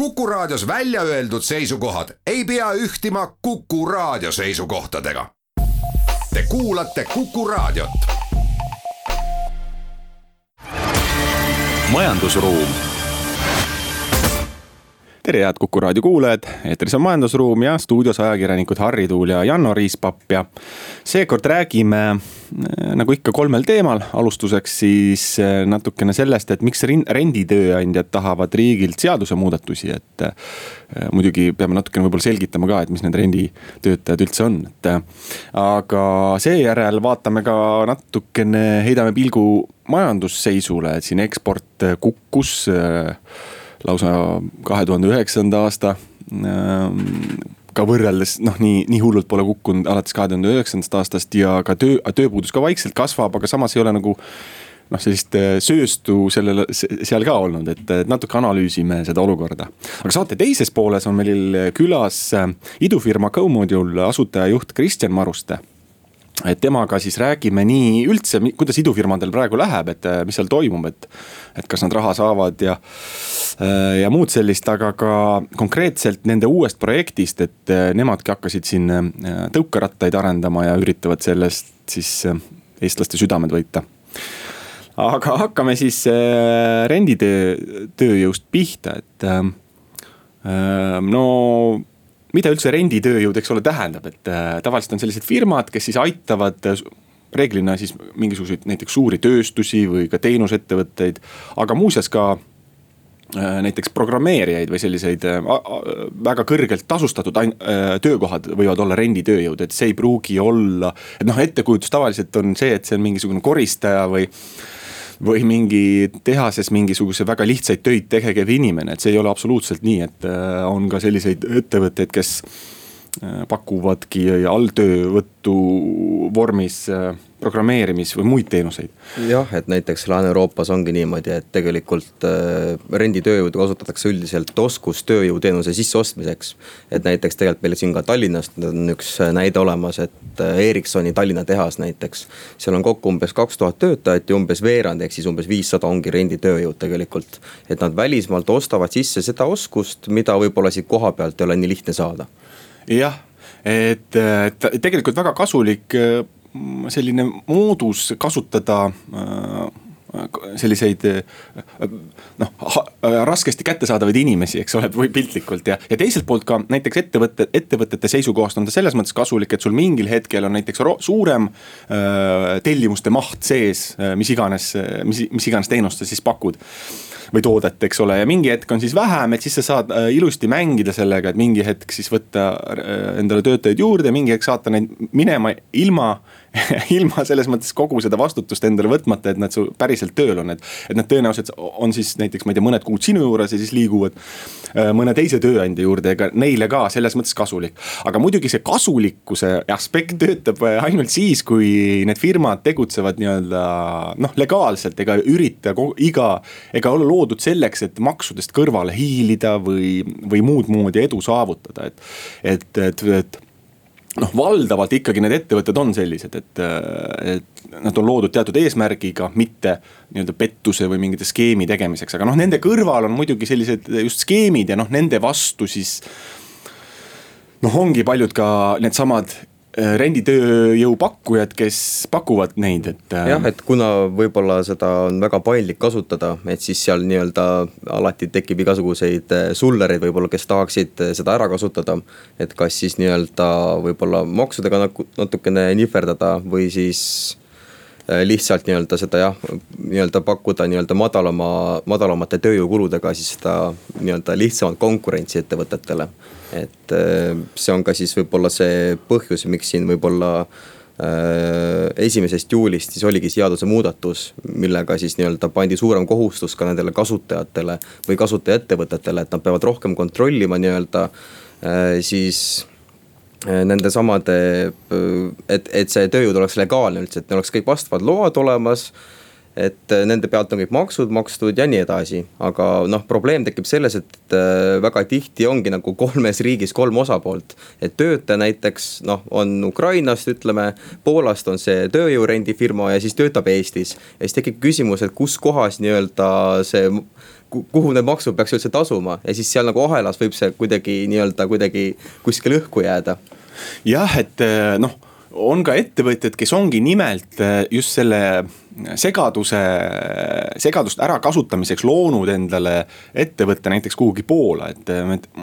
Kuku Raadios välja öeldud seisukohad ei pea ühtima Kuku Raadio seisukohtadega. Te kuulate Kuku Raadiot. majandusruum tere, head Kuku raadio kuulajad, eetris on Majandusruum ja stuudios ajakirjanikud Harri Tuul ja Janno Riispapp ja. seekord räägime nagu ikka kolmel teemal, alustuseks siis äh, natukene sellest, et miks renditööandjad tahavad riigilt seadusemuudatusi, et. Äh, muidugi peame natukene võib-olla selgitama ka, et mis need renditöötajad üldse on, et. aga seejärel vaatame ka natukene, heidame pilgu majandusseisule, et siin eksport kukkus lausa kahe tuhande üheksanda aasta ka võrreldes noh, nii, nii hullult pole kukkunud alates kahe tuhande üheksandast aastast ja ka töö, tööpuudus ka vaikselt kasvab, aga samas ei ole nagu. noh, sellist äh, sööstu sellele, seal ka olnud, et natuke analüüsime seda olukorda. aga saate teises pooles on meil külas äh, idufirma GoModule asutajajuht Kristjan Maruste et temaga siis räägime nii üldse, kuidas idufirmadel praegu läheb, et mis seal toimub, et. et kas nad raha saavad ja, ja muud sellist, aga ka konkreetselt nende uuest projektist, et nemadki hakkasid siin tõukerattaid arendama ja üritavad sellest siis eestlaste südamed võita. aga hakkame siis renditöö, tööjõust pihta, et no mida üldse renditööjõud, eks ole, tähendab, et äh, tavaliselt on sellised firmad, kes siis aitavad äh, reeglina siis mingisuguseid näiteks suuri tööstusi või ka teenusettevõtteid, aga muuseas ka äh, näiteks programmeerijaid või selliseid väga kõrgelt tasustatud töökohad võivad olla renditööjõud, et see ei pruugi olla. et noh, ettekujutus tavaliselt on see, et see on mingisugune koristaja või või mingi tehases mingisuguse väga lihtsaid töid tegev inimene, et see ei ole absoluutselt nii, et äh, on ka selliseid ettevõtteid, kes pakuvadki alltöövõttu vormis äh, programmeerimis või muid teenuseid. jah, et näiteks Lääne-Euroopas ongi niimoodi, et tegelikult äh, renditööjõudu kasutatakse üldiselt oskustööjõuteenuse sisseostmiseks. et näiteks tegelikult meil siin ka Tallinnast on üks näide olemas, et äh, Ericssoni Tallinna tehas näiteks. seal on kokku umbes kaks tuhat töötajat ja umbes veerand, ehk siis umbes viissada ongi renditööjõud tegelikult. et nad välismaalt ostavad sisse seda oskust, mida võib-olla siit koha pealt ei ole nii lihtne saada. Jah, et, et tegelikult väga kasulik äh, selline moodus kasutada äh, selliseid noh, raskesti kättesaadavaid inimesi, eks ole, või piltlikult ja, ja teiselt poolt ka näiteks ettevõtte, ettevõtete seisukohast on ta selles mõttes kasulik, et sul mingil hetkel on näiteks suurem äh, tellimuste maht sees, äh, mis iganes, mis, mis iganes teenust sa siis pakud või toodet, eks ole, ja mingi hetk on siis vähem, et siis sa saad äh, ilusti mängida sellega, et mingi hetk siis võtta äh, endale töötajaid juurde mingi hetk saata neid minema ilma ilma selles mõttes kogu seda vastutust endale võtmata, et nad su päriselt tööl on, et. et nad tõenäoliselt on siis näiteks, ma ei tea, mõned kuud sinu juures ja siis liiguvad äh, mõne teise tööandja juurde, ega neile ka selles mõttes kasulik. aga muidugi see kasulikkuse aspekt töötab ainult siis, kui need firmad tegutsevad nii-öelda noh, legaalselt ega ürita iga, ega olla loodud selleks, et maksudest kõrvale hiilida või, või muud moodi edu saavutada, et, et, et, et noh, valdavalt ikkagi need ettevõtted on sellised, et, et nad on loodud teatud eesmärgiga, mitte nii-öelda pettuse või mingite skeemi tegemiseks, aga noh, nende kõrval on muidugi sellised just skeemid ja noh, nende vastu siis. noh, ongi paljud ka needsamad Äh, renditööjõu pakkujad, kes pakuvad neid, et. Äh, jah, et kuna võib-olla seda on väga paindlik kasutada, et siis seal nii-öelda alati tekib igasuguseid äh, sullereid võib-olla, kes tahaksid seda ära kasutada. et kas siis nii-öelda võib-olla maksudega natukene nihverdada või siis lihtsalt nii-öelda seda jah, nii-öelda pakkuda nii-öelda madalama, madalamate tööjõukuludega siis seda nii-öelda lihtsamat konkurentsi ettevõtetele. Et äh, see on ka siis võib-olla see põhjus, miks siin võib-olla äh, esimesest juulist siis oligi seadusemuudatus, millega siis nii-öelda pandi suurem kohustus ka nendele kasutajatele või kasutajaettevõtetele, et nad peavad rohkem kontrollima nii-öelda äh, siis nende samade, et, et see tööjõud oleks legaalne üldse, et neil oleks kõik vastavad load olemas et äh, nende pealt on kõik maksud makstud ja nii edasi, aga noh, probleem tekib selles, et äh, väga tihti ongi nagu kolmes riigis kolm osapoolt. et töötaja näiteks noh, on Ukrainast, ütleme, Poolast on see tööjõurendifirma ja siis töötab Eestis. ja siis tekib küsimus, et kus kohas nii-öelda see kuhu need maksud peaks üldse tasuma ja siis seal nagu ahelas võib see kuidagi nii-öelda kuidagi kuskil õhku jääda. jah, et noh on ka ettevõtjad, kes ongi nimelt just selle segaduse, segadust ärakasutamiseks loonud endale ettevõtte näiteks kuhugi Poola, et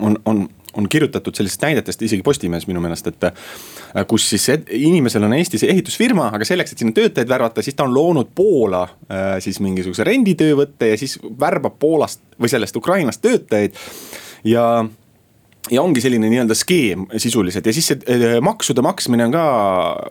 on, on on kirjutatud sellistest näidetest isegi Postimehes minu meelest, et. Äh, kus siis inimesel on Eestis ehitusfirma, aga selleks, et sinna töötajaid värvata, siis ta on loonud Poola äh, siis mingisuguse renditöövõtte ja siis värbab Poolast või sellest Ukrainast töötajaid. ja ja ongi selline nii-öelda skeem sisuliselt ja siis see eh, maksude maksmine on ka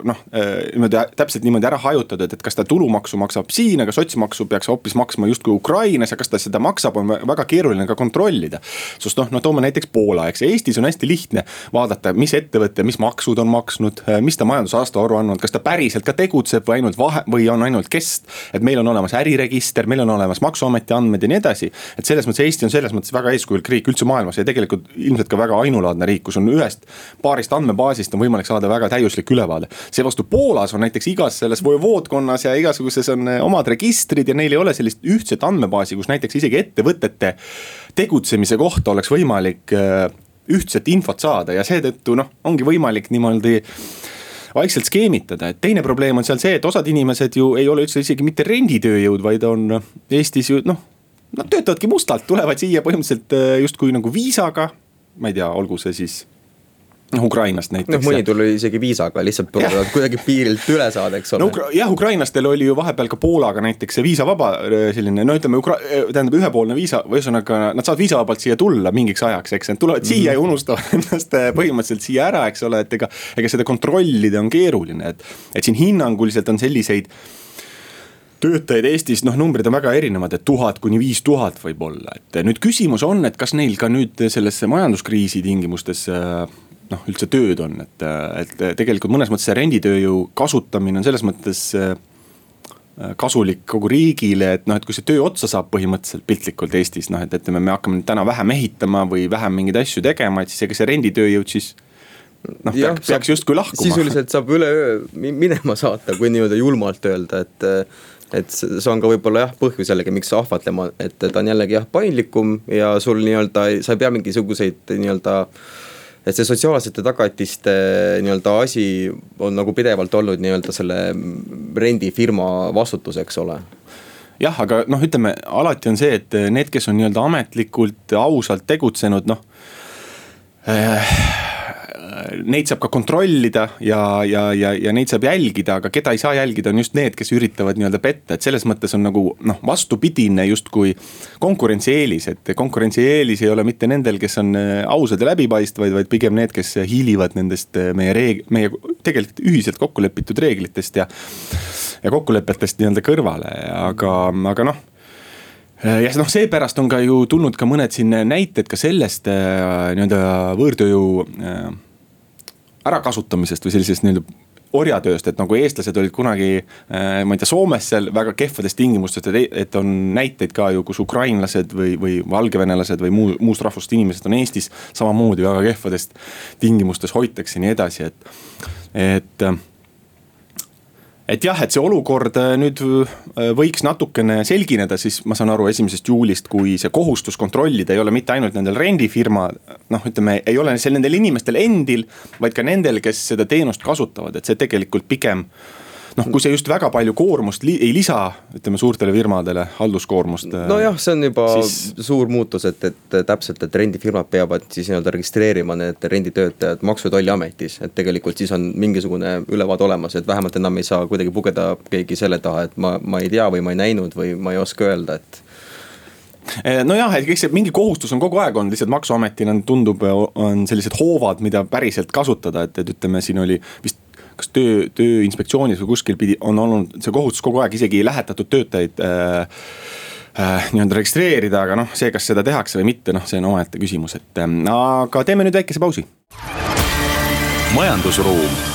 noh, eh, niimoodi täpselt niimoodi ära hajutatud, et kas ta tulumaksu maksab siin, aga sotsmaksu peaks hoopis maksma justkui Ukrainas ja kas ta seda maksab, on väga keeruline ka kontrollida. sest noh, no toome näiteks Poola, eks Eestis on hästi lihtne vaadata, mis ettevõte, mis maksud on maksnud, eh, mis ta majandusaasta aru andnud, kas ta päriselt ka tegutseb või ainult vahe või on ainult kest. et meil on olemas äriregister, meil on olemas maksuameti andmed ja nii edasi, et selles mõttes Eesti on selles mõttes väga eeskujulik riik üldse maailmas ja tegelikult ilmselt ka väga väga ainulaadne riik, kus on ühest paarist andmebaasist on võimalik saada väga täiuslik ülevaade. seevastu Poolas on näiteks igas selles voodkonnas ja igasuguses on eh, omad registrid ja neil ei ole sellist ühtset andmebaasi, kus näiteks isegi ettevõtete tegutsemise kohta oleks võimalik eh, ühtset infot saada ja seetõttu noh, ongi võimalik niimoodi vaikselt skeemitada, et teine probleem on seal see, et osad inimesed ju ei ole üldse isegi mitte renditööjõud, vaid on Eestis ju noh. Nad töötavadki mustalt, tulevad siia põhimõtteliselt eh, justkui nagu viisaga ma ei tea, olgu see siis noh, Ukrainast näiteks. noh, mõni tuli isegi viisaga, lihtsalt proovivad kuidagi piirilt üle saada, eks ole no,. jah, ukrainlastel oli ju vahepeal ka Poolaga näiteks see viisavaba äh, selline, no ütleme, Ukra-, äh, tähendab ühepoolne viisa, ühesõnaga nad saavad viisavabalt siia tulla mingiks ajaks, eks, nad tulevad mm -hmm. siia ja unustavad ennast äh, põhimõtteliselt siia ära, eks ole, et ega. ega seda kontrollida on keeruline, et, et siin hinnanguliselt on selliseid töötajaid Eestis, noh, numbrid on väga erinevad, et tuhat kuni viis tuhat võib olla, et nüüd küsimus on, et kas neil ka nüüd sellesse majanduskriisi tingimustes noh, üldse tööd on, et, et tegelikult mõnes mõttes see renditööjõu kasutamine on selles mõttes kasulik kogu riigile, et noh, et kui see töö otsa saab põhimõtteliselt piltlikult Eestis, noh, et ütleme, me hakkame täna vähem ehitama või vähem mingeid asju tegema, et siis ega see renditööjõud siis noh, peaks, peaks justkui lahkuma. sisuliselt saab üleöö minema saata, kui nii-öelda julmalt öelda, et et see on ka võib-olla jah põhjus jällegi, miks ahvatlema, et ta on jällegi jah paindlikum ja sul nii-öelda, sa ei pea mingisuguseid nii-öelda et see sotsiaalsete tagatiste nii-öelda asi on nagu pidevalt olnud nii-öelda selle rendifirma vastutus, eks ole jah, aga noh, ütleme alati on see, et need, kes on nii-öelda ametlikult ausalt tegutsenud, noh äh, neid saab ka kontrollida ja, ja, ja, ja neid saab jälgida, aga keda ei saa jälgida, on just need, kes üritavad nii-öelda petta, et selles mõttes on nagu noh, vastupidine justkui konkurentsieelis, et konkurentsieelis ei ole mitte nendel, kes on äh, ausad ja läbipaistvad, vaid pigem need, kes hiilivad nendest äh, meie reeg-, meie tegelikult ühiselt kokku lepitud reeglitest ja. ja kokkulepetest nii-öelda kõrvale, aga, aga noh äh, ja noh, seepärast on ka ju tulnud ka mõned siin näited ka sellest nii-öelda võõrtööjõu ärakasutamisest või sellisest nii-öelda orjatööst, et nagu eestlased olid kunagi äh,, ma ei tea, Soomes seal väga kehvades tingimustes, et on näiteid ka ju, kus ukrainlased või, või valgevenelased või muu, muust rahvusest inimesed on Eestis samamoodi väga kehvadest tingimustes hoitakse ja nii edasi, et, et et jah, et see olukord äh, nüüd äh, võiks natukene selgineda, siis ma saan aru, esimesest juulist, kui see kohustus kontrollida ei ole mitte ainult nendel rendifirma. noh, ütleme, ei ole see nendel inimestel endil, vaid ka nendel, kes seda teenust kasutavad, et see tegelikult pigem noh, kui see just väga palju koormust li ei lisa, ütleme suurtele firmadele, halduskoormust. nojah, see on juba siis... suur muutus, et, et täpselt, et rendifirmad peavad siis nii-öelda registreerima need renditöötajad Maksu- ja Tolliametis. et tegelikult siis on mingisugune ülevaade olemas, et vähemalt enam ei saa kuidagi pugeda keegi selle taha, et ma, ma ei tea või ma ei näinud või ma ei oska öelda, et eh, nojah, et kõik see mingi kohustus on kogu aeg olnud, lihtsalt maksuametil on, tundub, on sellised hoovad, mida päriselt kasutada, et, et ütleme, siin oli vist kas töö, tööinspektsioonis või kuskil pidi, on olnud see kohustus kogu aeg isegi lähetatud töötajaid äh, äh, nii-öelda registreerida, aga noh, see, kas seda tehakse või mitte, noh, see on omaette küsimus, et äh, aga teeme nüüd väikese pausi. majandusruum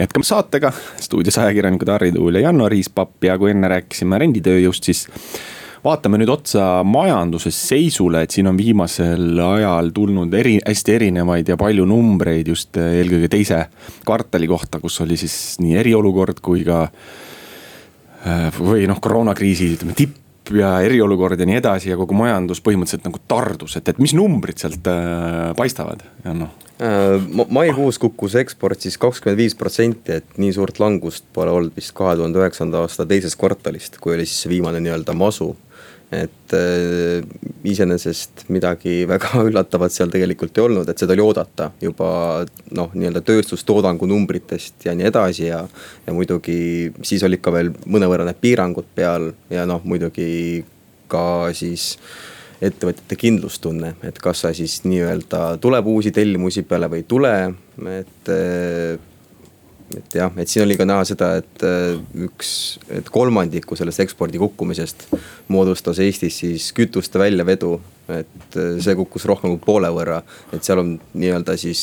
jätkame saatega, stuudios ajakirjanikud Harri Tuul ja Janno Riispapp ja kui enne rääkisime renditööjõust, siis vaatame nüüd otsa majanduse seisule, et siin on viimasel ajal tulnud eri, hästi erinevaid ja palju numbreid just eh, eelkõige teise kvartali kohta, kus oli siis nii eriolukord kui ka. Eh, või noh, koroonakriisi ütleme tipp ja eriolukord ja nii edasi ja kogu majandus põhimõtteliselt nagu tardus, et, et mis numbrid sealt äh, paistavad, Janno? Äh, maikuus kukkus eksport siis kakskümmend viis protsenti, et nii suurt langust pole olnud vist kahe tuhande üheksanda aasta teisest kvartalist, kui oli siis viimane nii-öelda masu. Et äh, iseenesest midagi väga üllatavat seal tegelikult ei olnud, et seda oli oodata juba noh, nii-öelda tööstustoodangu numbritest ja nii edasi ja. ja muidugi siis olid ka veel mõnevõrra need piirangud peal ja noh, muidugi ka siis ettevõtjate kindlustunne, et kas sa siis nii-öelda tuleb uusi tellimusi peale või ei tule, et et jah, et siin oli ka näha seda, et äh, üks, et kolmandiku sellest ekspordi kukkumisest moodustas Eestis siis kütuste väljavedu. et äh, see kukkus rohkem kui poole võrra, et seal on nii-öelda siis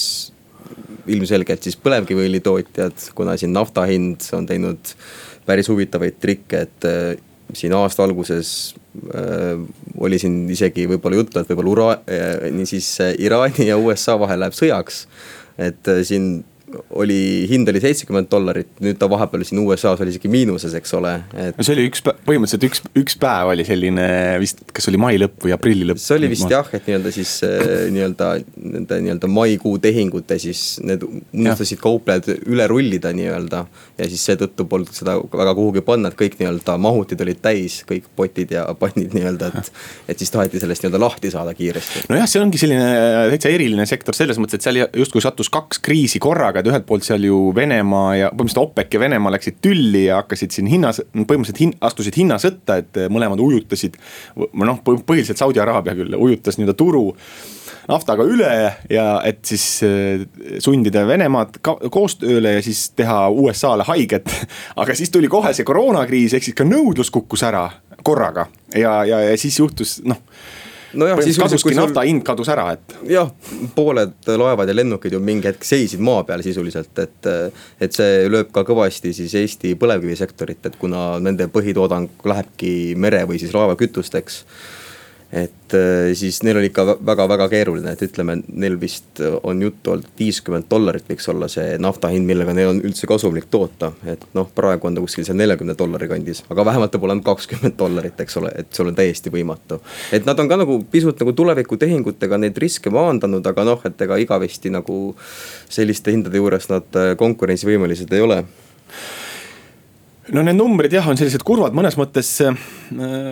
ilmselgelt siis põlevkiviõli tootjad, kuna siin nafta hind on teinud päris huvitavaid trikke, et äh, siin aasta alguses äh, oli siin isegi võib-olla juttu, et võib-olla ura- äh,, niisiis Iraani ja USA vahel läheb sõjaks. et äh, siin oli, hind oli seitsekümmend dollarit, nüüd ta vahepeal siin USA-s oli isegi miinuses, eks ole, et. no see oli üks, põhimõtteliselt üks, üks päev oli selline vist, kas oli mai lõpp või aprilli lõpp? see oli vist ma... jah, et nii-öelda siis äh, nii-öelda nende nii-öelda maikuu tehingute siis need unustasid kauplejad üle rullida nii-öelda. ja siis seetõttu polnud seda väga kuhugi panna, et kõik nii-öelda mahutid olid täis, kõik potid ja pannid nii-öelda, et. et siis taheti sellest nii-öelda lahti saada kiiresti. nojah, see ongi selline täitsa eriline sektor selles mõttes, et seal justkui sattus kaks kriisi korraga aga et ühelt poolt seal ju Venemaa ja põhimõtteliselt OPEC ja Venemaa läksid tülli ja hakkasid siin hinnas, põhimõtteliselt hin, astusid hinnasõtta, et mõlemad ujutasid. noh, põhiliselt Saudi Araabia küll ujutas nii-öelda turu naftaga üle ja et siis äh, sundida Venemaad koostööle ja siis teha USA-le haiget. aga siis tuli kohe see koroonakriis, ehk siis ka nõudlus kukkus ära korraga ja, ja, ja siis juhtus noh nojah, siis kaduski nafta hind kadus ära, et. jah, pooled laevad ja lennukid ju mingi hetk seisid maa peal sisuliselt, et. et see lööb ka kõvasti siis Eesti põlevkivisektorit, et kuna nende põhitoodang lähebki mere või siis laevakütusteks et äh, siis neil oli ikka väga-väga keeruline, et ütleme, neil vist on juttu olnud, viiskümmend dollarit võiks olla see nafta hind, millega neil on üldse kasumlik toota. et noh, praegu on ta kuskil seal neljakümne dollari kandis, aga vähemalt ta pole ainult kakskümmend dollarit, eks ole, et sul on täiesti võimatu. et nad on ka nagu pisut nagu tulevikutehingutega neid riske maandanud, aga noh, et ega igavesti nagu selliste hindade juures nad äh, konkurentsivõimelised ei ole no need numbrid jah, on sellised kurvad mõnes mõttes. Eh,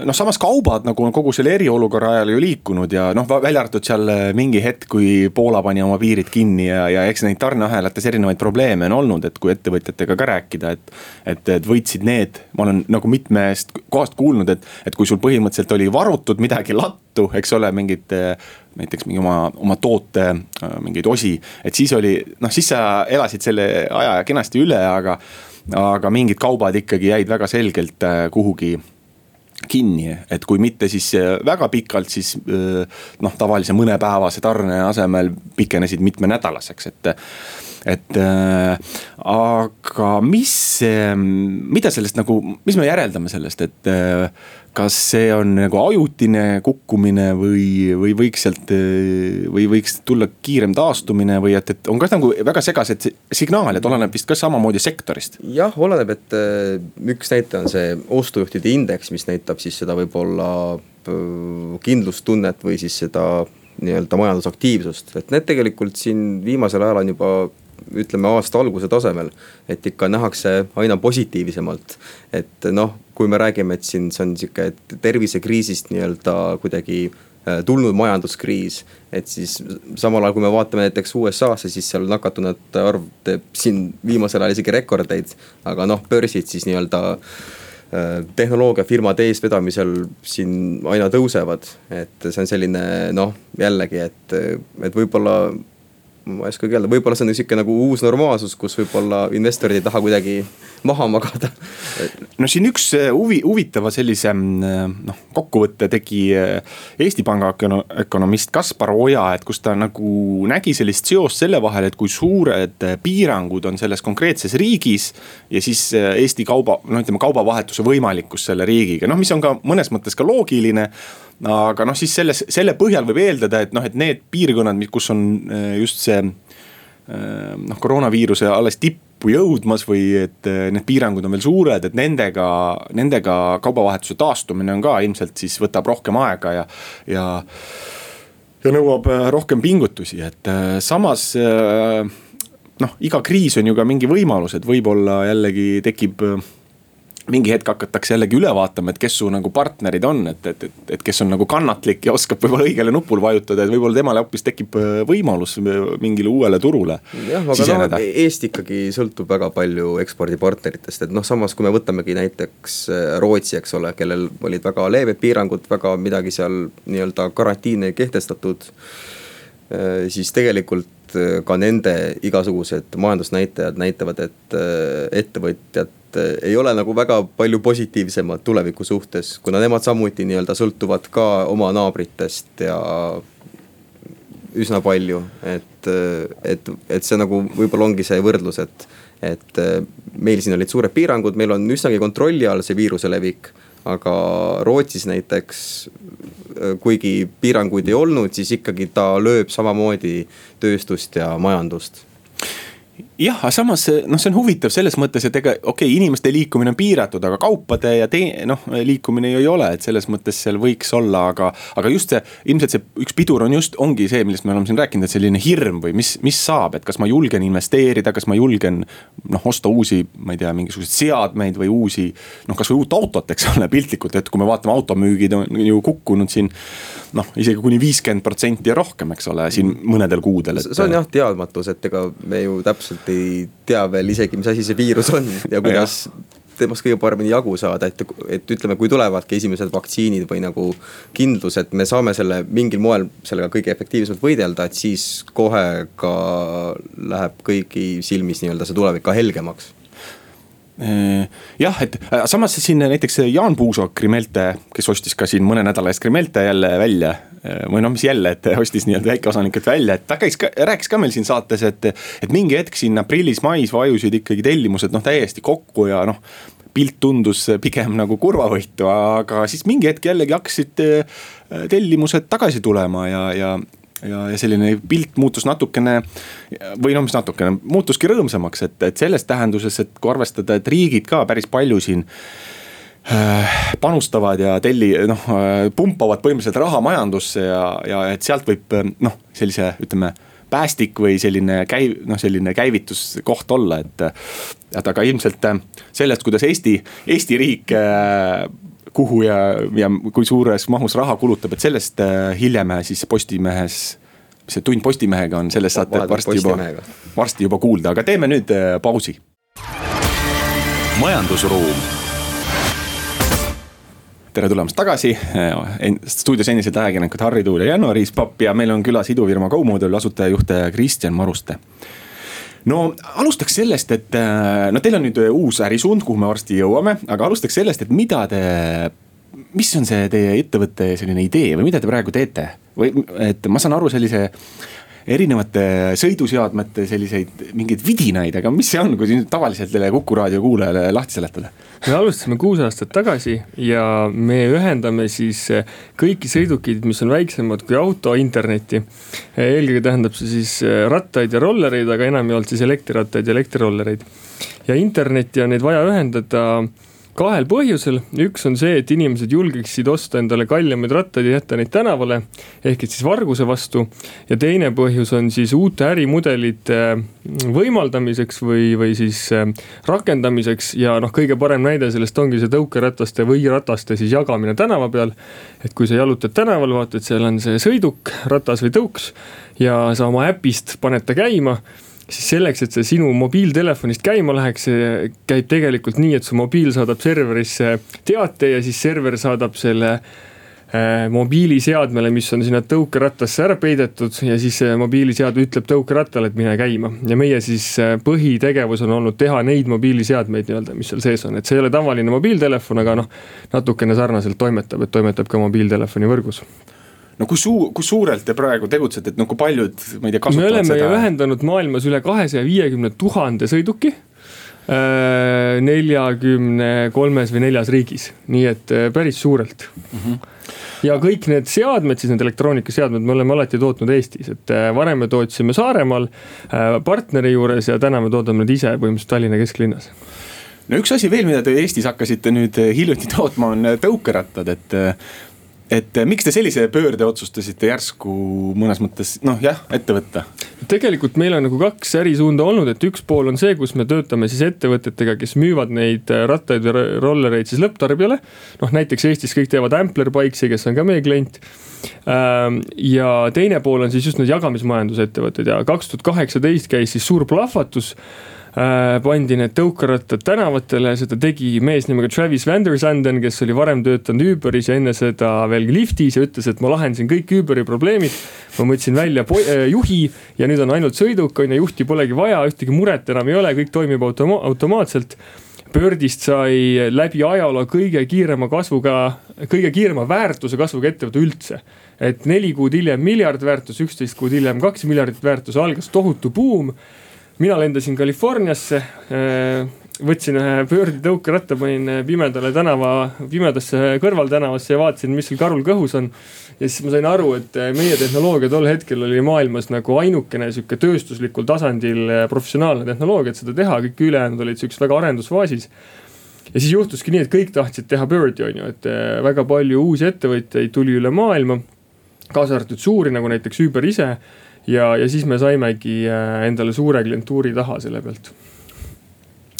noh, samas kaubad nagu on kogu selle eriolukorra ajal ju liikunud ja noh, välja arvatud seal eh, mingi hetk, kui Poola pani oma piirid kinni ja, ja eks neid tarneahelates erinevaid probleeme on olnud, et kui ettevõtjatega ka rääkida, et. et, et võitsid need, ma olen nagu mitmest kohast kuulnud, et, et kui sul põhimõtteliselt oli varutud midagi lattu, eks ole, mingit näiteks mingi oma, oma toote mingeid osi, et siis oli noh, siis sa elasid selle aja kenasti üle, aga aga mingid kaubad ikkagi jäid väga selgelt äh, kuhugi kinni, et kui mitte siis äh, väga pikalt, siis äh, noh, tavalise mõnepäevase tarne asemel pikenesid mitmenädalaseks, et. Et äh, aga mis, mida sellest nagu, mis me järeldame sellest, et äh, kas see on nagu ajutine kukkumine või, või võiks sealt või võiks tulla kiirem taastumine või et, et on ka nagu väga segased signaalid, oleneb vist ka samamoodi sektorist. jah, oleneb, et äh, üks näitaja on see ostujuhtide indeks, mis näitab siis seda võib-olla äh, kindlustunnet või siis seda nii-öelda majandusaktiivsust, et need tegelikult siin viimasel ajal on juba ütleme aasta alguse tasemel. et ikka nähakse aina positiivsemalt, et noh, kui me räägime, et siin see on sihuke tervisekriisist nii-öelda kuidagi äh, tulnud majanduskriis. et siis samal ajal, kui me vaatame näiteks USA-sse, siis seal nakatunute arv teeb siin viimasel ajal isegi rekordeid. aga noh, börsid siis nii-öelda äh, tehnoloogiafirmade eestvedamisel siin aina tõusevad, et see on selline noh, jällegi, et, et võib-olla ma ei oskagi öelda, võib-olla see on sihuke nagu uus normaalsus, kus võib-olla investorid ei taha kuidagi maha magada. no siin üks äh, huvi, huvitava sellise mm, noh, kokkuvõtte tegi äh, Eesti Panga ökonomist Kaspar Oja, et kus ta nagu nägi sellist seost selle vahel, et kui suured piirangud on selles konkreetses riigis. ja siis Eesti kauba, no ütleme kaubavahetuse võimalikkus selle riigiga, noh, mis on ka mõnes mõttes ka loogiline aga noh, siis selles, selle põhjal võib eeldada, et noh, et need piirkonnad, kus on just see noh, koroonaviiruse alles tippu jõudmas või et need piirangud on veel suured, et nendega, nendega kaubavahetuse taastumine on ka ilmselt siis võtab rohkem aega ja, ja ja nõuab rohkem pingutusi, et samas noh, iga kriis on ju ka mingi võimalus, et võib-olla jällegi tekib mingi hetk hakatakse jällegi üle vaatama, et kes su nagu partnerid on, et, et, et, et kes on nagu kannatlik ja oskab võib-olla õigele nupule vajutada, et võib-olla temale hoopis tekib äh, võimalus mingile uuele turule. jah, aga noh, Eesti ikkagi sõltub väga palju ekspordipartneritest, et noh, samas kui me võtamegi näiteks äh, Rootsi, eks ole, kellel olid väga leebed piirangud, väga midagi seal nii-öelda karantiini ei kehtestatud. Äh, siis tegelikult ka nende igasugused majandusnäitajad näitavad, et ettevõtjad et eh, ei ole nagu väga palju positiivsemad tuleviku suhtes, kuna nemad samuti nii-öelda sõltuvad ka oma naabritest ja üsna palju, et, eh, et, et see nagu võib-olla ongi see võrdlus, et, et eh, meil siin olid suured piirangud, meil on üsnagi kontrolli all see viiruse levik. aga Rootsis näiteks, kuigi piiranguid ei olnud, siis ikkagi ta lööb samamoodi tööstust ja majandust jah, aga samas noh, see on huvitav selles mõttes, et ega okei okay,, inimeste liikumine on piiratud, aga kaupade ja tee-, noh liikumine ju ei ole, et selles mõttes seal võiks olla, aga. aga just see, ilmselt see üks pidur on just, ongi see, millest me oleme siin rääkinud, et selline hirm või mis, mis saab, et kas ma julgen investeerida, kas ma julgen. noh, osta uusi, ma ei tea, mingisuguseid seadmeid või uusi, noh kasvõi uut autot, eks ole, piltlikult, et kui me vaatame automüügid on ju kukkunud siin. noh, isegi kuni viiskümmend protsenti ja rohkem, eks ole, siin mõnedel kuudel et.... see on jah teadmatus, et ega me ju täpselt täpselt ei tea veel isegi, mis asi see viirus on ja kuidas temast kõige paremini jagu saada, et, et ütleme, kui tulevadki esimesed vaktsiinid või nagu kindlus, et me saame selle mingil moel sellega kõige efektiivsemalt võidelda, et siis kohe ka läheb kõigi silmis nii-öelda see tulevik ka helgemaks Äh, jah, et äh, samas siin näiteks Jaan Puusoo Krimelte, kes ostis ka siin mõne nädala eest Krimelte jälle välja. Äh, või noh, mis jälle, et ostis nii-öelda väikeosanikelt välja, et ta käis ka, rääkis ka meil siin saates, et. et mingi hetk siin aprillis-mais vajusid ikkagi tellimused noh täiesti kokku ja noh pilt tundus pigem nagu kurvavõitu, aga siis mingi hetk jällegi hakkasid tellimused tagasi tulema ja, ja, ja, ja selline pilt muutus natukene või noh, mis natukene, muutuski rõõmsamaks, et, et selles tähenduses, et kui arvestada, et riigid ka päris palju siin äh, panustavad ja telli-, noh äh, pumpavad põhimõtteliselt raha majandusse ja, ja et sealt võib noh, sellise ütleme päästik või selline käi-, noh, selline käivituskoht olla, et. et aga ilmselt sellest, kuidas Eesti, Eesti riik kuhu ja, ja kui suures mahus raha kulutab, et sellest äh, hiljem siis Postimehes mis see Tund Postimehega on, sellest saate varsti juba, varsti juba kuulda, aga teeme nüüd äh, pausi. majandusruum. Tere tulemast tagasi, äh, stuudios endiselt ajakirjanikud Harri Tuul ja Janno Riispapp ja meil on külas idufirma Go-Model asutajajuht Kristjan Maruste. No alustaks sellest, et äh, no teil on nüüd uus ärisuund, kuhu me varsti jõuame, aga alustaks sellest, et mida te mis on see teie ettevõtte selline idee või mida te praegu teete? Või et ma saan aru sellise erinevate sõiduseadmete selliseid mingeid vidinaid, aga mis see on, kui nüüd tavaliselt Kuku raadio kuulajale lahti seletada? me alustasime kuus aastat tagasi ja me ühendame siis kõiki sõidukeid, mis on väiksemad kui auto internetti. eelkõige tähendab see siis rattaid ja rollereid, aga enamjaolt siis elektrirattaid ja elektrirollereid. ja internetti on neid vaja ühendada kahel põhjusel, üks on see, et inimesed julgeksid osta endale kallimaid rattaid ja jätta neid tänavale. ehk et siis varguse vastu. ja teine põhjus on siis uute ärimudelite mm, võimaldamiseks või, või siis äh, rakendamiseks ja noh, kõige parem näide sellest ongi see tõukerataste või rataste siis jagamine tänava peal. et kui sa jalutad tänaval, vaatad, seal on see sõiduk, ratas või tõuks ja sa oma äpist paned ta käima siis selleks, et see sinu mobiiltelefonist käima läheks, see käib tegelikult nii, et su mobiil saadab serverisse teate ja siis server saadab selle äh, mobiiliseadmele, mis on sinna tõukerattasse ära peidetud ja siis mobiiliseade ütleb tõukerattale, et mine käima. ja meie siis äh, põhitegevus on olnud teha neid mobiiliseadmeid nii-öelda, mis seal sees on, et see ei ole tavaline mobiiltelefon, aga noh, natukene sarnaselt toimetab, et toimetab ka mobiiltelefoni võrgus no kui suu-, kui suurelt te praegu tegutsete, et noh, kui paljud, ma ei tea, kasutavad seda? me oleme seda... ühendanud maailmas üle kahesaja viiekümne tuhande sõiduki äh, neljakümne kolmes või neljas riigis, nii et äh, päris suurelt mm. -hmm. ja kõik need seadmed, siis need elektroonikaseadmed me oleme alati tootnud Eestis, et äh, varem me tootsime Saaremaal partneri juures ja täna me toodame need ise põhimõtteliselt Tallinna kesklinnas no üks asi veel, mida te Eestis hakkasite nüüd hiljuti tootma, on tõukerattad, et et eh, miks te sellise pöörde otsustasite järsku mõnes mõttes noh, jah, ette võtta? tegelikult meil on nagu kaks ärisuunda olnud, et üks pool on see, kus me töötame siis ettevõtetega, kes müüvad neid eh, rattaid või rollereid siis lõpptarbijale. noh, näiteks Eestis kõik teevad Ampler Bikesi, kes on ka meie klient. Ähm, ja teine pool on siis just need jagamismajandusettevõtted ja kaks tuhat kaheksateist käis siis suur plahvatus pandi need tõukerattad tänavatele, seda tegi mees nimega Travis Vandersanden, kes oli varem töötanud Uberis ja enne seda veel Liftis ja ütles, et ma lahendasin kõik Uberi probleemid. ma mõtlesin välja äh, juhi ja nüüd on ainult sõiduk, on ju, juhti polegi vaja, ühtegi muret enam ei ole, kõik toimib automa automaatselt Birdist sai läbi ajaloo kõige kiirema kasvuga, kõige kiirema väärtuse kasvuga ettevõte üldse. et neli kuud hiljem miljard väärtus, üksteist kuud hiljem kaks miljardit väärtus, algas tohutu buum mina lendasin Californiasse, äh, võtsin ühe pöördetõukeratta, panin pimedale tänava, pimedasse kõrvaltänavasse ja vaatasin, mis seal karul kõhus on. ja siis ma sain aru, et meie tehnoloogia tol hetkel oli maailmas nagu ainukene sihuke tööstuslikul tasandil professionaalne tehnoloogia, et seda teha, kõik ülejäänud olid siukses väga arendusfaasis ja siis juhtuski nii, et kõik tahtsid teha Birdi on ju, et äh, väga palju uusi ettevõtjaid tuli üle maailma. kaasa arvatud suuri nagu näiteks Uber ise ja, ja siis me saimegi äh, endale suure klientuuri taha selle pealt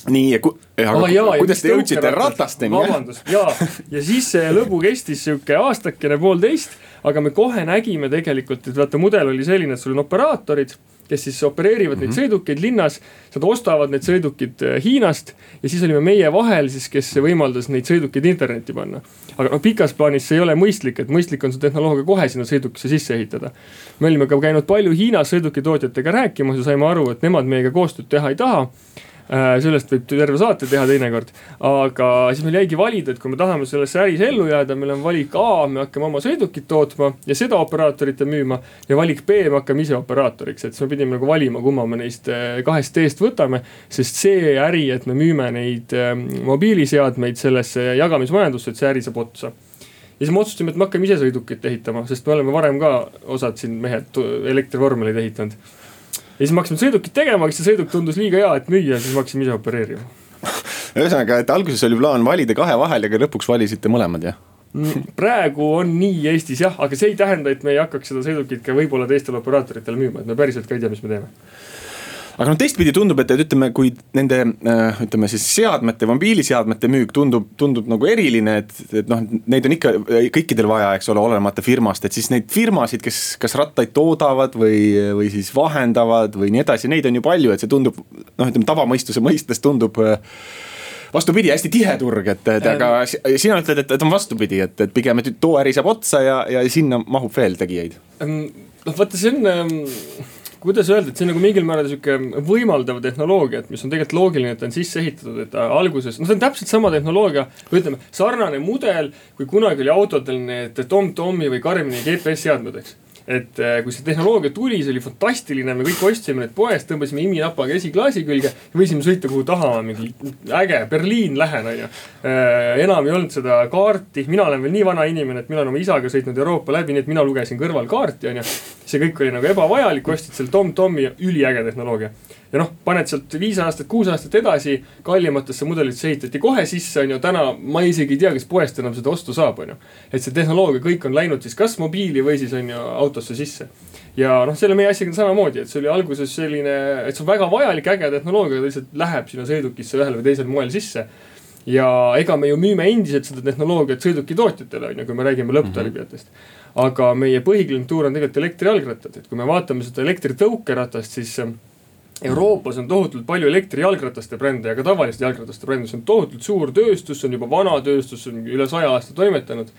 nii, aga ah, jaa, kuidas te jõudsite ratasteni? vabandust, ja, ja siis see lõbu kestis sihuke aastakene, poolteist, aga me kohe nägime tegelikult, et vaata mudel oli selline, et sul on operaatorid kes siis opereerivad mm -hmm. neid mhm. sõidukeid linnas. Nad ostavad need sõidukid äh, Hiinast ja siis olime meie vahel siis, kes võimaldas neid sõidukeid internetti panna. aga noh, pikas plaanis see ei ole mõistlik, et mõistlik on see tehnoloogia kohe sinna sõidukisse sisse ehitada. me olime ka käinud palju Hiinas sõidukitootjatega rääkimas ja saime aru, et nemad meiega koostööd teha ei taha sellest võib terve saate teha teinekord. aga siis meil jäigi valida, et kui me tahame selles äris ellu jääda, meil on valik A, me hakkame oma sõidukit tootma ja seda operaatoritele müüma. ja valik B, me hakkame ise operaatoriks, et siis me pidime nagu valima, kumma me neist äh, kahest teest võtame. sest see äri, et me müüme neid äh, mobiiliseadmeid sellesse jagamismajandusse, et see äri saab otsa ja siis me otsustasime, et me hakkame ise sõidukit ehitama, sest me oleme varem ka osad siin mehed elektrivormeleid ehitanud ja siis me hakkasime sõidukit tegema, aga see sõiduk tundus liiga hea, et müüa, siis me hakkasime ise opereerima. ühesõnaga, et alguses oli plaan valida kahe vahel, aga lõpuks valisite mõlemad, jah? Mm, praegu on nii Eestis jah, aga see ei tähenda, et me ei hakkaks seda sõidukit ka võib-olla teistele operaatoritele müüma, et me päriselt ka ei tea, mis me teeme aga noh, teistpidi tundub, et, et ütleme, kui nende äh, ütleme siis seadmete, mobiiliseadmete müük tundub, tundub nagu eriline, et, et noh, neid on ikka kõikidel vaja, eks ole, olenemata firmast, et siis neid firmasid, kes kas rattaid toodavad või, või siis vahendavad või nii edasi, neid on ju palju, et see tundub noh, ütleme tavamõistuse mõistes tundub äh, vastupidi, hästi tihe turg, et, et aga sina ütled, et, et on vastupidi, et, et pigem, et too äri saab otsa ja, ja sinna mahub veel tegijaid. noh, vaata, see on kuidas öelda, et see on nagu mingil määral sihuke võimaldav tehnoloogia, et mis on tegelikult loogiline, et ta on sisse ehitatud, et alguses, noh, see on täpselt sama tehnoloogia. või ütleme, sarnane mudel, kui kunagi oli autodel need Tom-Tomi või Karmini GPS seadmed, eks et äh, kui see tehnoloogia tuli, see oli fantastiline, me kõik ostsime need poest, tõmbasime iminapaga esiklaasi külge. võisime sõita kuhu tahame, mingi äge, Berliin lähen, on ju. Äh, enam ei olnud seda kaarti, mina olen veel nii vana inimene, et mina olen oma isaga sõitnud Euroopa läbi, nii et mina lugesin kõrval kaarti, on ju. see kõik oli nagu ebavajalik, ostsid selle Tom-Tomi, üliäge tehnoloogia ja noh, paned sealt viis aastat, kuus aastat edasi, kallimatesse mudelitesse ehitati kohe sisse, on ju, täna ma isegi ei tea, kes poest enam seda ostu saab, on ju. et see tehnoloogia kõik on läinud siis kas mobiili või siis on ju autosse sisse. ja noh, selle meie asjaga on samamoodi, et see oli alguses selline, et see on väga vajalik, äge tehnoloogia, ta lihtsalt läheb sinna sõidukisse ühel või teisel moel sisse ja ega me ju müüme endiselt seda tehnoloogiat sõidukitootjatele, on ju, kui me räägime lõpptarbijatest mm. -hmm. aga meie põhiklientuur on tegelikult elektrijalgrattad, et kui me vaatame seda elektritõukeratast, siis Euroopas on tohutult palju elektrijalgrataste brände ja ka tavaliste jalgrataste brände, see on tohutult suur tööstus, see on juba vana tööstus, see on üle saja aasta toimetanud.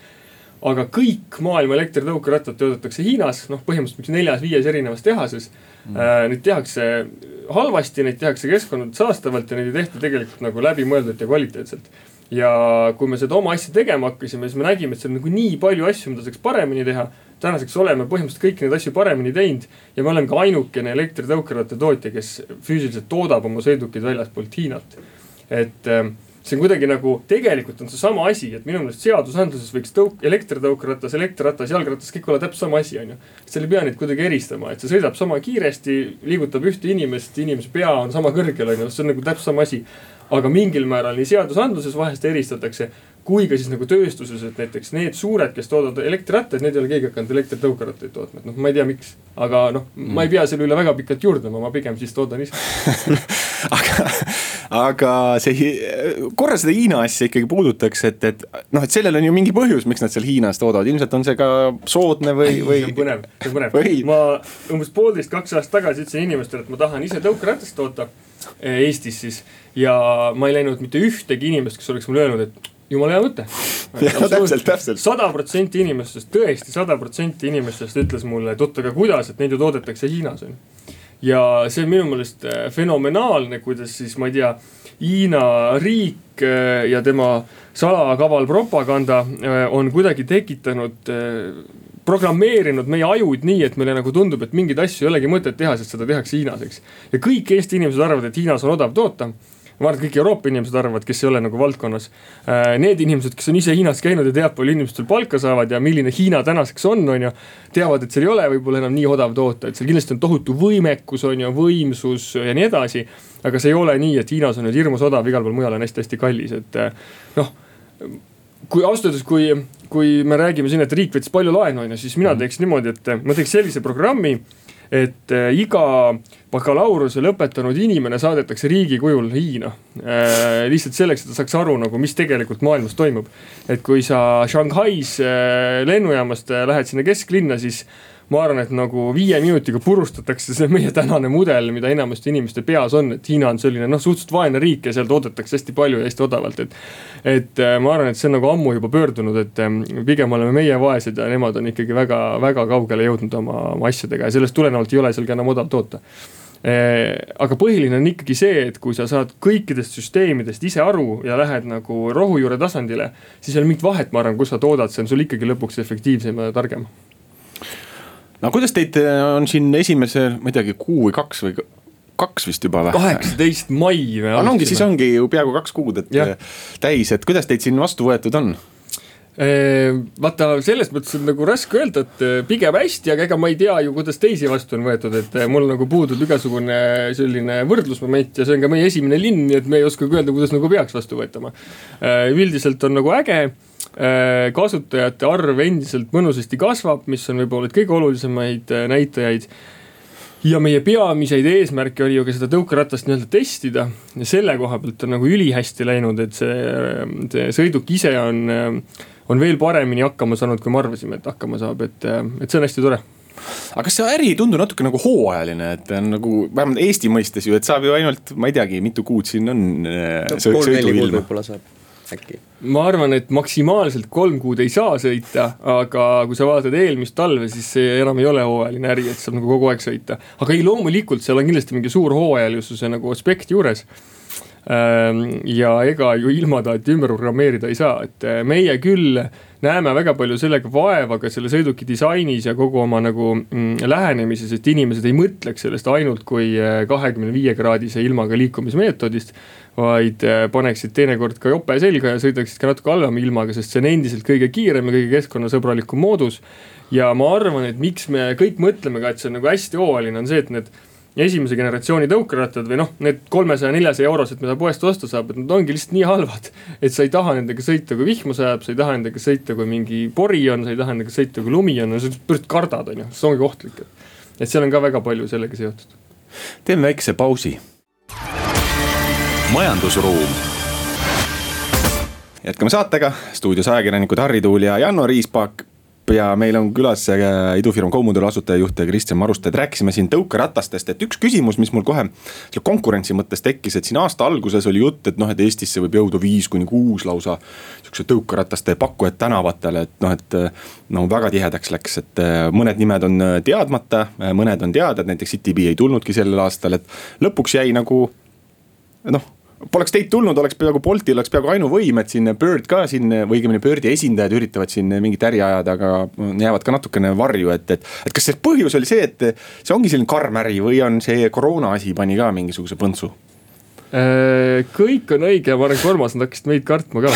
aga kõik maailma elektritõukerattad toodetakse Hiinas, noh põhimõtteliselt neljas-viies erinevas tehases mm.. Äh, neid tehakse halvasti, neid tehakse keskkonda saastavalt ja neid ei tehta tegelikult nagu läbimõeldult ja kvaliteetselt ja kui me seda oma asja tegema hakkasime, siis me nägime, et seal on nagu nii palju asju, mida saaks paremini teha. Tänaseks oleme põhimõtteliselt kõiki neid asju paremini teinud ja me oleme ka ainukene elektritõukeratta tootja, kes füüsiliselt toodab oma sõidukeid väljaspoolt Hiinat. et ähm, see on kuidagi nagu, tegelikult on see sama asi, et minu meelest seadusandluses võiks tõuk-, elektritõukeratas, elektriratas, jalgratas, kõik olla täpselt sama asi, on ju. seal ei pea neid kuidagi eristama, et see sõidab sama kiiresti, liigutab ühte inimest, inimese pea on sama kõrgel, on ju, see on nagu täpselt sama asi aga mingil määral nii seadusandluses vahest eristatakse, kui ka siis nagu tööstuses, et näiteks need suured, kes toodavad elektrirattaid, need ei ole keegi hakanud elektritõukerattaid tootma, et noh, ma ei tea, miks. aga noh, ma ei pea selle üle väga pikalt juurdlema, ma pigem siis toodan ise aga, aga see, korra seda Hiina asja ikkagi puudutaks, et, et noh, et sellel on ju mingi põhjus, miks nad seal Hiinas toodavad, ilmselt on see ka soodne või, või. see on põnev, see on põnev, ma umbes poolteist, kaks aastat tagasi ütlesin inimestele, et ma tahan ise tõukeratast toota eh, Eestis siis ja ma ei läinud mitte ühtegi inimest, kes oleks mulle öelnud, et jumala hea mõte. täpselt, täpselt. sada protsenti inimestest, tõesti sada protsenti inimestest ütles mulle, et oot, aga kuidas, et neid ju toodetakse Hiinas on ju. ja see on minu meelest äh, fenomenaalne, kuidas siis ma ei tea, Hiina riik äh, ja tema salakaval propaganda äh, on kuidagi tekitanud programmeerinud meie ajud nii, et meile nagu tundub, et mingeid asju ei olegi mõtet teha, sest seda tehakse Hiinas, eks. ja kõik Eesti inimesed arvavad, et Hiinas on odav toota ma arvan, et kõik Euroopa inimesed arvavad, kes ei ole nagu valdkonnas. Äh, need inimesed, kes on ise Hiinas käinud ja teavad, palju inimesed seal palka saavad ja milline Hiina tänaseks on, on ju. teavad, et seal ei ole võib-olla enam nii odav toota, et seal kindlasti on tohutu võimekus, on ju, võimsus ja nii edasi. aga see ei ole nii, et Hiinas on nüüd hirmus odav, igal pool mujal on hästi-hästi kallis, et äh, noh kui ausalt öeldes, kui, kui me räägime siin, et riik võttis palju laenu, on ju, siis mina teeks niimoodi, et ma teeks sellise programmi et äh, iga bakalaureuse lõpetanud inimene saadetakse riigi kujul Hiina. Äh, lihtsalt selleks, et ta saaks aru nagu, mis tegelikult maailmas toimub. et kui sa Shanghais äh, lennujaamast lähed sinna kesklinna, siis ma arvan, et nagu viie minutiga purustatakse see meie tänane mudel, mida enamasti inimeste peas on, et Hiina on selline noh, suhteliselt vaene riik ja seal toodetakse hästi palju ja hästi odavalt, et. et äh, ma arvan, et see on nagu ammu juba pöördunud, et ähm, pigem oleme meie vaesed ja nemad on ikkagi väga-väga kaugele jõudnud oma, oma asjadega ja sellest tulenevalt ei ole seal ka enam odav toota äh, aga põhiline on ikkagi see, et kui sa saad kõikidest süsteemidest ise aru ja lähed nagu rohujuure tasandile, siis ei ole mingit vahet, ma arvan, kus sa toodad, see on sul ikkagi lõpuks efektiivsem ja targem no kuidas teid äh, on siin esimese, ma ei teagi, kuu või kaks või kaks vist juba või? kaheksateist mai me alustasime. ongi, siis ongi ju peaaegu kaks kuud, et ja. Äh, täis, et kuidas teid siin vastu võetud on? Äh, vaata, selles mõttes on nagu raske öelda, et pigem hästi, aga ega ma ei tea ju, kuidas teisi vastu on võetud, et mul nagu puudub igasugune selline võrdlusmoment ja see on ka meie esimene linn, nii et me ei oska ka öelda, kuidas nagu peaks vastu võetama. üldiselt on nagu äge kasutajate arv endiselt mõnusasti kasvab, mis on võib-olla kõige olulisemaid äh, näitajaid. Ja meie peamiseid eesmärke oli ju ka seda tõukeratast nii-öelda testida. Ja selle koha pealt on nagu ülihästi läinud, et see, see sõiduk ise on, on veel paremini hakkama saanud, kui me arvasime, et hakkama saab, et, et see on hästi tore. Aga kas see äri ei tundu natuke nagu hooajaline, et on nagu vähemalt Eesti mõistes ju, et saab ju ainult, ma ei teagi, mitu kuud siin on äh, no,. kolm-neli kuud võib-olla saab äkki? ma arvan, et maksimaalselt kolm kuud ei saa sõita, aga kui sa vaatad eelmist talve, siis see enam ei ole hooajaline äri, et saab nagu kogu aeg sõita. aga ei, loomulikult seal on kindlasti mingi suur hooajalisuse nagu aspekt juures ja ega ju ilma ta, et ümber programmeerida ei saa, et eh, meie küll näeme väga palju sellega vaeva ka selle sõiduki disainis ja kogu oma nagu mm, lähenemises, et inimesed ei mõtleks sellest ainult kui eh, kahekümne viie kraadise ilmaga liikumismeetodist vaid äh, paneksid teinekord ka jope selga ja sõidaksid ka natuke halvema ilmaga, sest see on endiselt kõige kiirem ja kõige keskkonnasõbralikum moodus. ja ma arvan, et miks me kõik mõtleme ka, et see on nagu hästi hooajaline, on see, et need esimese generatsiooni tõukerattad või noh, need kolmesaja, neljasaja eurosed, mida poest osta saab, et nad ongi lihtsalt nii halvad. et sa ei taha nendega sõita, kui vihma sajab, sa ei taha nendega sõita, kui mingi pori on, sa ei taha nendega sõita, kui lumi on, sa lihtsalt kardad, on ju, see ongi ohtlik. et seal on ka väga palju sellega seotud. teeme väikse pausi majandusruum. jätkame saatega, stuudios ajakirjanikud Harri Tuul ja Janno Riispak ja meil on külas äh, idufirma Comodor asutajajuht Kristjan Maruste, et rääkisime siin tõukeratastest, et üks küsimus, mis mul kohe selle konkurentsi mõttes tekkis, et siin aasta alguses oli jutt, et noh, et Eestisse võib jõuda viis kuni kuus lausa. sihukese tõukerataste pakkujad tänavatele, et noh, et no väga tihedaks läks, et äh, mõned nimed on äh, teadmata, mõned on teada, et näiteks CityBee ei tulnudki sellel aastal, et lõpuks jäi nagu noh Poleks teid tulnud, oleks peaaegu Boltil oleks peaaegu ainuvõim, et siin Bird ka siin või õigemini Birdi esindajad üritavad siin mingit äri ajada, aga jäävad ka natukene varju, et, et. et kas see põhjus oli see, et see ongi selline karm äri või on see koroona asi pani ka mingisuguse põntsu? Äh, kõik on õige ja ma arvan, et Urmas, nad hakkasid meid kartma ka.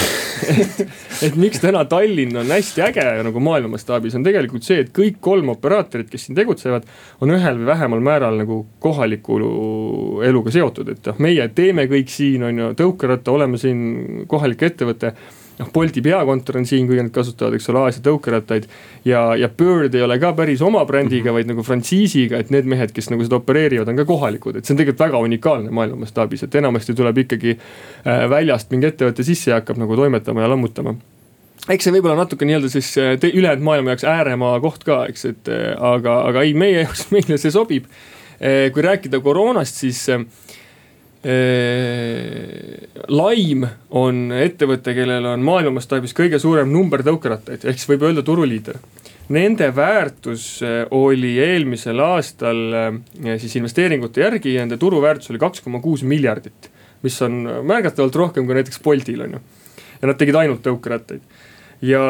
Et miks täna Tallinn on hästi äge nagu maailma mastaabis, on tegelikult see, et kõik kolm operaatorit, kes siin tegutsevad, on ühel või vähemal määral nagu kohaliku eluga seotud, et noh, meie teeme kõik siin, on ju, tõukeratta, oleme siin kohalik ettevõte noh, Bolti peakontor on siin, kuigi nad kasutavad, eks ole, Aasia tõukerattaid. ja, ja Bird ei ole ka päris oma brändiga, vaid nagu frantsiisiga, et need mehed, kes nagu seda opereerivad, on ka kohalikud, et see on tegelikult väga unikaalne maailma mastaabis, et enamasti tuleb ikkagi äh, väljast mingi ettevõte sisse ja hakkab nagu toimetama ja lammutama eks see võib-olla natuke nii-öelda siis äh, ülejäänud maailma jaoks ääremaaa koht ka, eks, et äh, aga, aga ei, meie jaoks, meile see sobib. kui rääkida koroonast, siis Laim on ettevõte, kellel on maailma mastaabis kõige suurem number tõukerattaid, ehk siis võib öelda turuliider. Nende väärtus oli eelmisel aastal siis investeeringute järgi, nende turuväärtus oli kaks koma kuus miljardit. mis on märgatavalt rohkem kui näiteks Boltil on ju. ja nad tegid ainult tõukerattaid. ja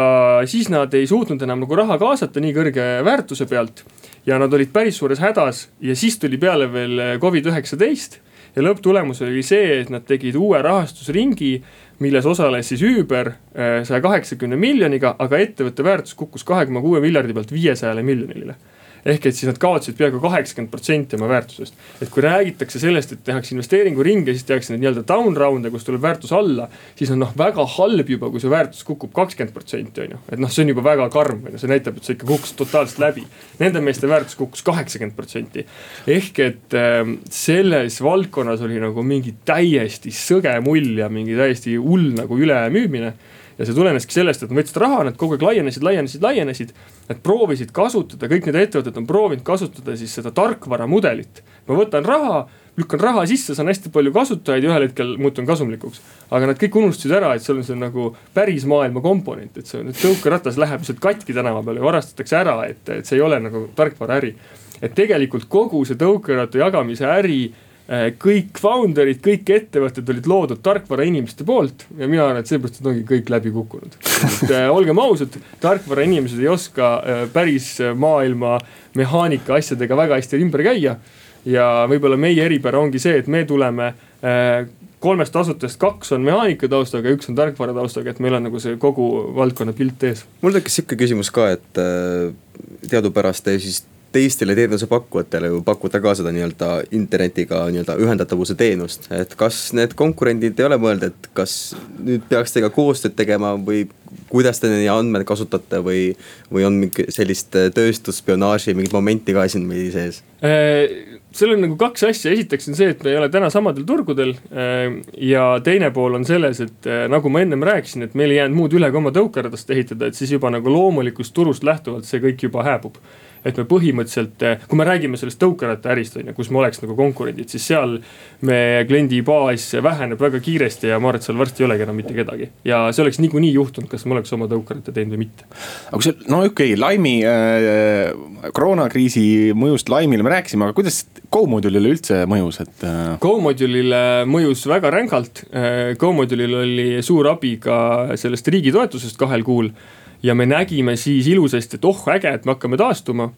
siis nad ei suutnud enam nagu raha kaasata nii kõrge väärtuse pealt. ja nad olid päris suures hädas ja siis tuli peale veel Covid üheksateist ja lõpptulemus oli see, et nad tegid uue rahastusringi, milles osales siis Uber äh, saja kaheksakümne miljoniga, aga ettevõtte väärtus kukkus kahe koma kuue miljardi pealt viiesajale miljonile ehk et siis nad kaotasid peaaegu kaheksakümmend protsenti oma väärtusest. et kui räägitakse sellest, et tehakse investeeringuringe, siis tehakse neid nii-öelda down round'e, kus tuleb väärtus alla. siis on noh, väga halb juba, kui see väärtus kukub kakskümmend protsenti on ju, et noh, see on juba väga karm on ju, see näitab, et see ikka kukkus totaalselt läbi. Nende meeste väärtus kukkus kaheksakümmend protsenti. ehk et äh, selles valdkonnas oli nagu mingi täiesti sõge mull ja mingi täiesti hull nagu ülemüümine ja see tuleneski sellest, et nad võtsid raha, nad kogu aeg laienesid, laienesid, laienesid. Nad proovisid kasutada, kõik need ettevõtted on proovinud kasutada siis seda tarkvaramudelit. ma võtan raha, lükkan raha sisse, saan hästi palju kasutajaid ja ühel hetkel muutun kasumlikuks. aga nad kõik unustasid ära, et seal on see nagu päris maailma komponent, et see tõukeratas läheb lihtsalt katki tänava peale ja varastatakse ära, et, et see ei ole nagu tarkvaraäri. et tegelikult kogu see tõukeratta jagamise äri kõik founder'id, kõik ettevõtted olid loodud tarkvarainimeste poolt ja mina arvan, et seepärast nad ongi kõik läbi kukkunud. et äh, olgem ausad, tarkvarainimesed ei oska äh, päris maailma mehaanika asjadega väga hästi ümber käia. ja võib-olla meie eripära ongi see, et me tuleme kolmest asutajast kaks on mehaanika taustaga ja üks on tarkvara taustaga, et meil on nagu see kogu valdkonna pilt ees. mul tekkis sihuke küsimus ka, et teadupärast te siis teistele teenusepakkujatele ju pakute ka seda nii-öelda internetiga nii-öelda ühendatavuse teenust. et kas need konkurendid ei ole mõelnud, et kas nüüd peaks teiega koostööd tegema või kuidas te neid andmeid kasutate või, või on mingi sellist tööstusspionaaži mingit momenti ka siin meil sees? Äh, seal on nagu kaks asja, esiteks on see, et me ei ole täna samadel turgudel. Äh, ja teine pool on selles, et äh, nagu ma ennem rääkisin, et meil ei jäänud muud üle kui oma tõukeradast ehitada, et siis juba nagu loomulikust turust lähtuvalt see kõik juba hääbub et me põhimõtteliselt, kui me räägime sellest tõukerattaärist on ju, kus me oleks nagu konkurendid, siis seal me kliendibaas väheneb väga kiiresti ja ma arvan, et seal varsti ei olegi enam mitte kedagi. ja see oleks niikuinii juhtunud, kas me oleks oma tõukeratta teinud või mitte. aga kui see, no okei okay,, Laimi äh,, koroonakriisi mõjust Laimile me rääkisime, aga kuidas Go-Modulile üldse mõjus, et äh...? Go-Modulile mõjus väga rängalt äh,, Go-Modulil oli suur abi ka sellest riigi toetusest kahel kuul ja me nägime siis ilusasti, et oh äge, et me hakkame taastuma.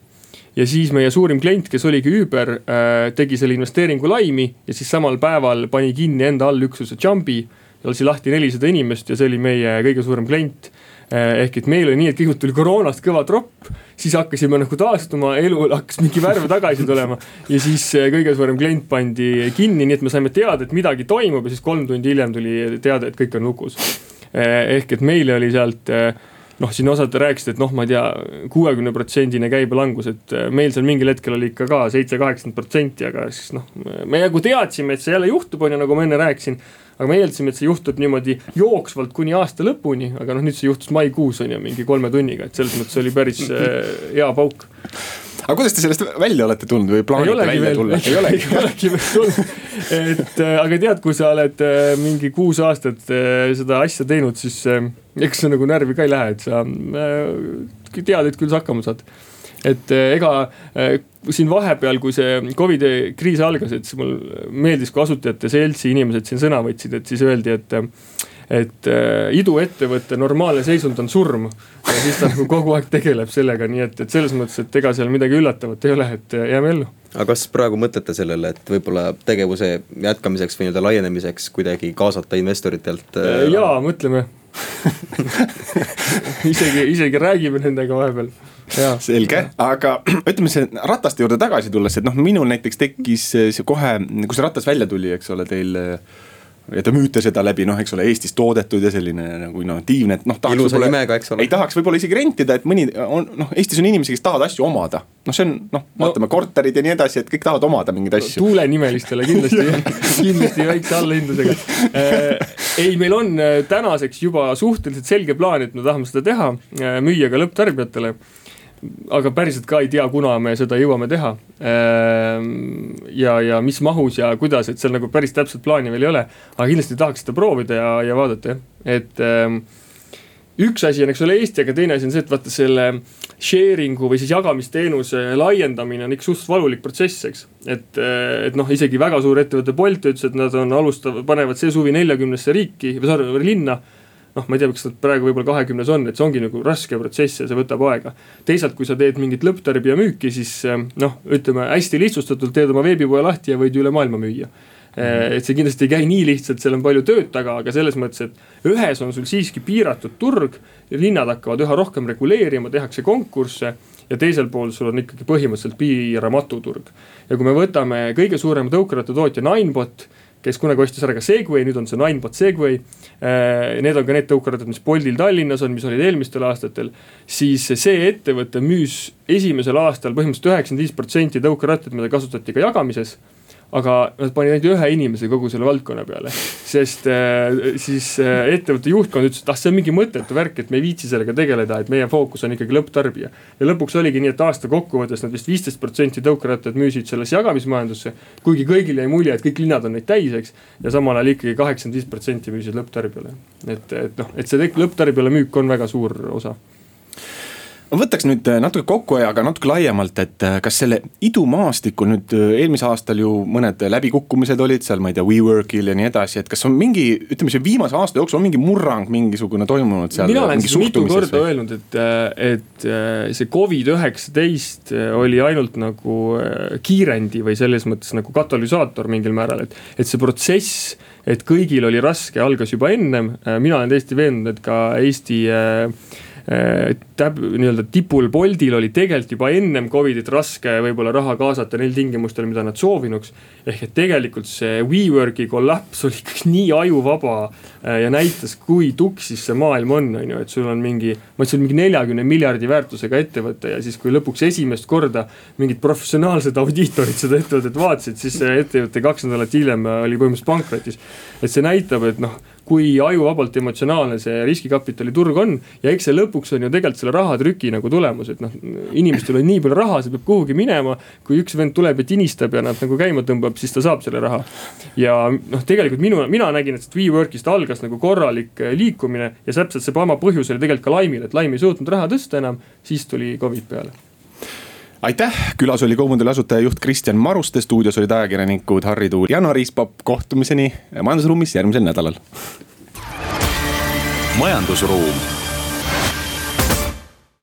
ja siis meie suurim klient, kes oligi Uber äh,, tegi selle investeeringu laimi ja siis samal päeval pani kinni enda allüksuse Jumbi. lasi lahti nelisada inimest ja see oli meie kõige suurem klient äh, ehk et meil oli nii, et kõigepealt tuli koroonast kõva tropp, siis hakkasime nagu taastuma, elu hakkas mingi värv tagasi tulema. ja siis äh, kõige suurem klient pandi kinni, nii et me saime teada, et midagi toimub ja siis kolm tundi hiljem tuli teade, et kõik on lukus. Äh, ehk et meile oli sealt noh, siin osad rääkisid, et noh, ma ei tea, kuuekümne protsendine käibelangus, et äh, meil seal mingil hetkel oli ikka ka seitse, kaheksakümmend protsenti, aga siis noh, me nagu teadsime, et see jälle juhtub, on ju, nagu ma enne rääkisin. aga me eeldasime, et see juhtub niimoodi jooksvalt kuni aasta lõpuni, aga noh, nüüd see juhtus maikuus on ju mingi kolme tunniga, et selles mõttes oli päris äh, hea pauk aga kuidas te sellest välja olete tulnud või plaanite välja veel, tulla? ei olegi, ei olegi veel tulnud. et äh, aga tead, kui sa oled äh, mingi kuus aastat äh, seda asja teinud, siis eks see nagu närvi ka ei lähe, et sa tead, et küll sa hakkama saad et ega siin vahepeal, kui see Covidi kriis algas, et siis mul meeldis, kui asutajate seltsi inimesed siin sõna võtsid, et siis öeldi, et et äh, iduettevõtte normaalne seisund on surm. ja siis ta nagu kogu aeg tegeleb sellega, nii et, et selles mõttes, et ega seal midagi üllatavat ei ole, et äh, jääme ellu aga kas praegu mõtlete sellele, et võib-olla tegevuse jätkamiseks või nii-öelda laienemiseks kuidagi kaasata investoritelt? Äh, jaa, mõtleme isegi, isegi räägime nendega vahepeal. selge, aga ütleme see rataste juurde tagasi tulles, et noh, minul näiteks tekkis see kohe, kui see ratas välja tuli, eks ole, teil ja te müüte seda läbi noh, eks ole, Eestis toodetud ja selline nagu innovatiivne, et noh. ilusa nimega, eks ole. ei tahaks võib-olla isegi rentida, et mõni on noh, Eestis on inimesi, kes tahavad asju omada. noh, see on noh, vaatame no, korterid ja nii edasi, et kõik tahavad omada mingeid asju. tuulenimelistele kindlasti kindlasti väikse allahindlusega äh,. ei, meil on äh, tänaseks juba suhteliselt selge plaan, et me tahame seda teha, äh, müüa ka lõpptarbijatele aga päriselt ka ei tea, kuna me seda jõuame teha. Ehm, ja, ja mis mahus ja kuidas, et seal nagu päris täpset plaani veel ei ole. aga kindlasti tahaks seda proovida ja, ja vaadata jah, et ähm, üks asi on, eks ole, Eesti, aga teine asi on see, et vaata selle sharing'u või siis jagamisteenuse laiendamine on ikka suhteliselt valulik protsess, eks. et, äh, et noh, isegi väga suur ettevõte Bolt ütles, et nad on alustav, panevad see suvi neljakümnesse riiki või sorry, linna noh, ma ei tea, kas nad praegu võib-olla kahekümnes on, et see ongi nagu raske protsess ja see võtab aega. teisalt, kui sa teed mingit lõpptarbija müüki, siis eh, noh, ütleme hästi lihtsustatult teed oma veebipoe lahti ja võid üle maailma müüa eh, et see kindlasti ei käi nii lihtsalt, seal on palju tööd taga, aga selles mõttes, et ühes on sul siiski piiratud turg. linnad hakkavad üha rohkem reguleerima, tehakse konkursse ja teisel pool sul on ikkagi põhimõtteliselt piiramatu turg. ja kui me võtame kõige suurema tõukerattatootja Ninebot kes kunagi ostis ära ka Segway, nüüd on see Ninebot Segway. Äh, need on ka need tõukerattad, mis Boltil Tallinnas on, mis olid eelmistel aastatel. siis see ettevõte müüs esimesel aastal põhimõtteliselt üheksakümmend viis protsenti tõukerattaid, mida kasutati ka jagamises aga nad panid ainult ühe inimese kogu selle valdkonna peale. sest äh, siis äh, ettevõtte juhtkond ütles, et ah, see on mingi mõttetu värk, et me ei viitsi sellega tegeleda, et meie fookus on ikkagi lõpptarbija. ja lõpuks oligi nii, et aasta kokkuvõttes nad vist viisteist protsenti tõukerattaid müüsid sellesse jagamismajandusse. kuigi kõigile jäi mulje, et kõik linnad on neid täis, eks. ja samal ajal ikkagi kaheksakümmend viis protsenti müüsid lõpptarbijale. et, et noh, et see lõpptarbijale müük on väga suur osa ma võtaks nüüd äh, natuke kokkuhoia, aga natuke laiemalt, et äh, kas selle idumaastikul nüüd äh, eelmisel aastal ju mõned läbikukkumised olid seal, ma ei tea, WeWorkil ja nii edasi, et kas on mingi, ütleme see viimase aasta jooksul on mingi murrang mingisugune toimunud seal? mina olen siis mitu korda või? öelnud, et, et see Covid üheksateist oli ainult nagu kiirendi või selles mõttes nagu katalüsaator mingil määral, et, et see protsess et kõigil oli raske, algas juba ennem, mina olen täiesti veendunud, et ka Eesti Äh, täp-, nii-öelda tipul Boltil oli tegelikult juba ennem Covidit raske võib-olla raha kaasata neil tingimustel, mida nad soovinuks. ehk et tegelikult see WeWorki kollaps oli ikkagi nii ajuvaba äh, ja näitas, kui tuksis see maailm on, on ju, et sul on mingi. ma ütlesin mingi neljakümne miljardi väärtusega ettevõte ja siis, kui lõpuks esimest korda mingid professionaalsed audiitorid seda ettevõtet vaatasid, siis see ettevõte kaks nädalat hiljem oli põhimõtteliselt pankrotis. et see näitab, et noh kui ajuvabalt emotsionaalne see riskikapitali turg on. ja eks see lõpuks on ju tegelikult selle rahatrüki nagu tulemus, et noh, inimestel on nii palju raha, see peab kuhugi minema. kui üks vend tuleb ja tinistab ja nad nagu käima tõmbab, siis ta saab selle raha. ja noh, tegelikult minu, mina nägin, et WeWorkist algas nagu korralik eh, liikumine ja täpselt seesama põhjus oli tegelikult ka Laimil, et Laim ei suutnud raha tõsta enam, siis tuli Covid peale aitäh, külas oli Komundeli asutajajuht Kristjan Maruste, stuudios olid ajakirjanikud Harri Tuul, Jana Riispapp, kohtumiseni majandusruumis järgmisel nädalal. majandusruum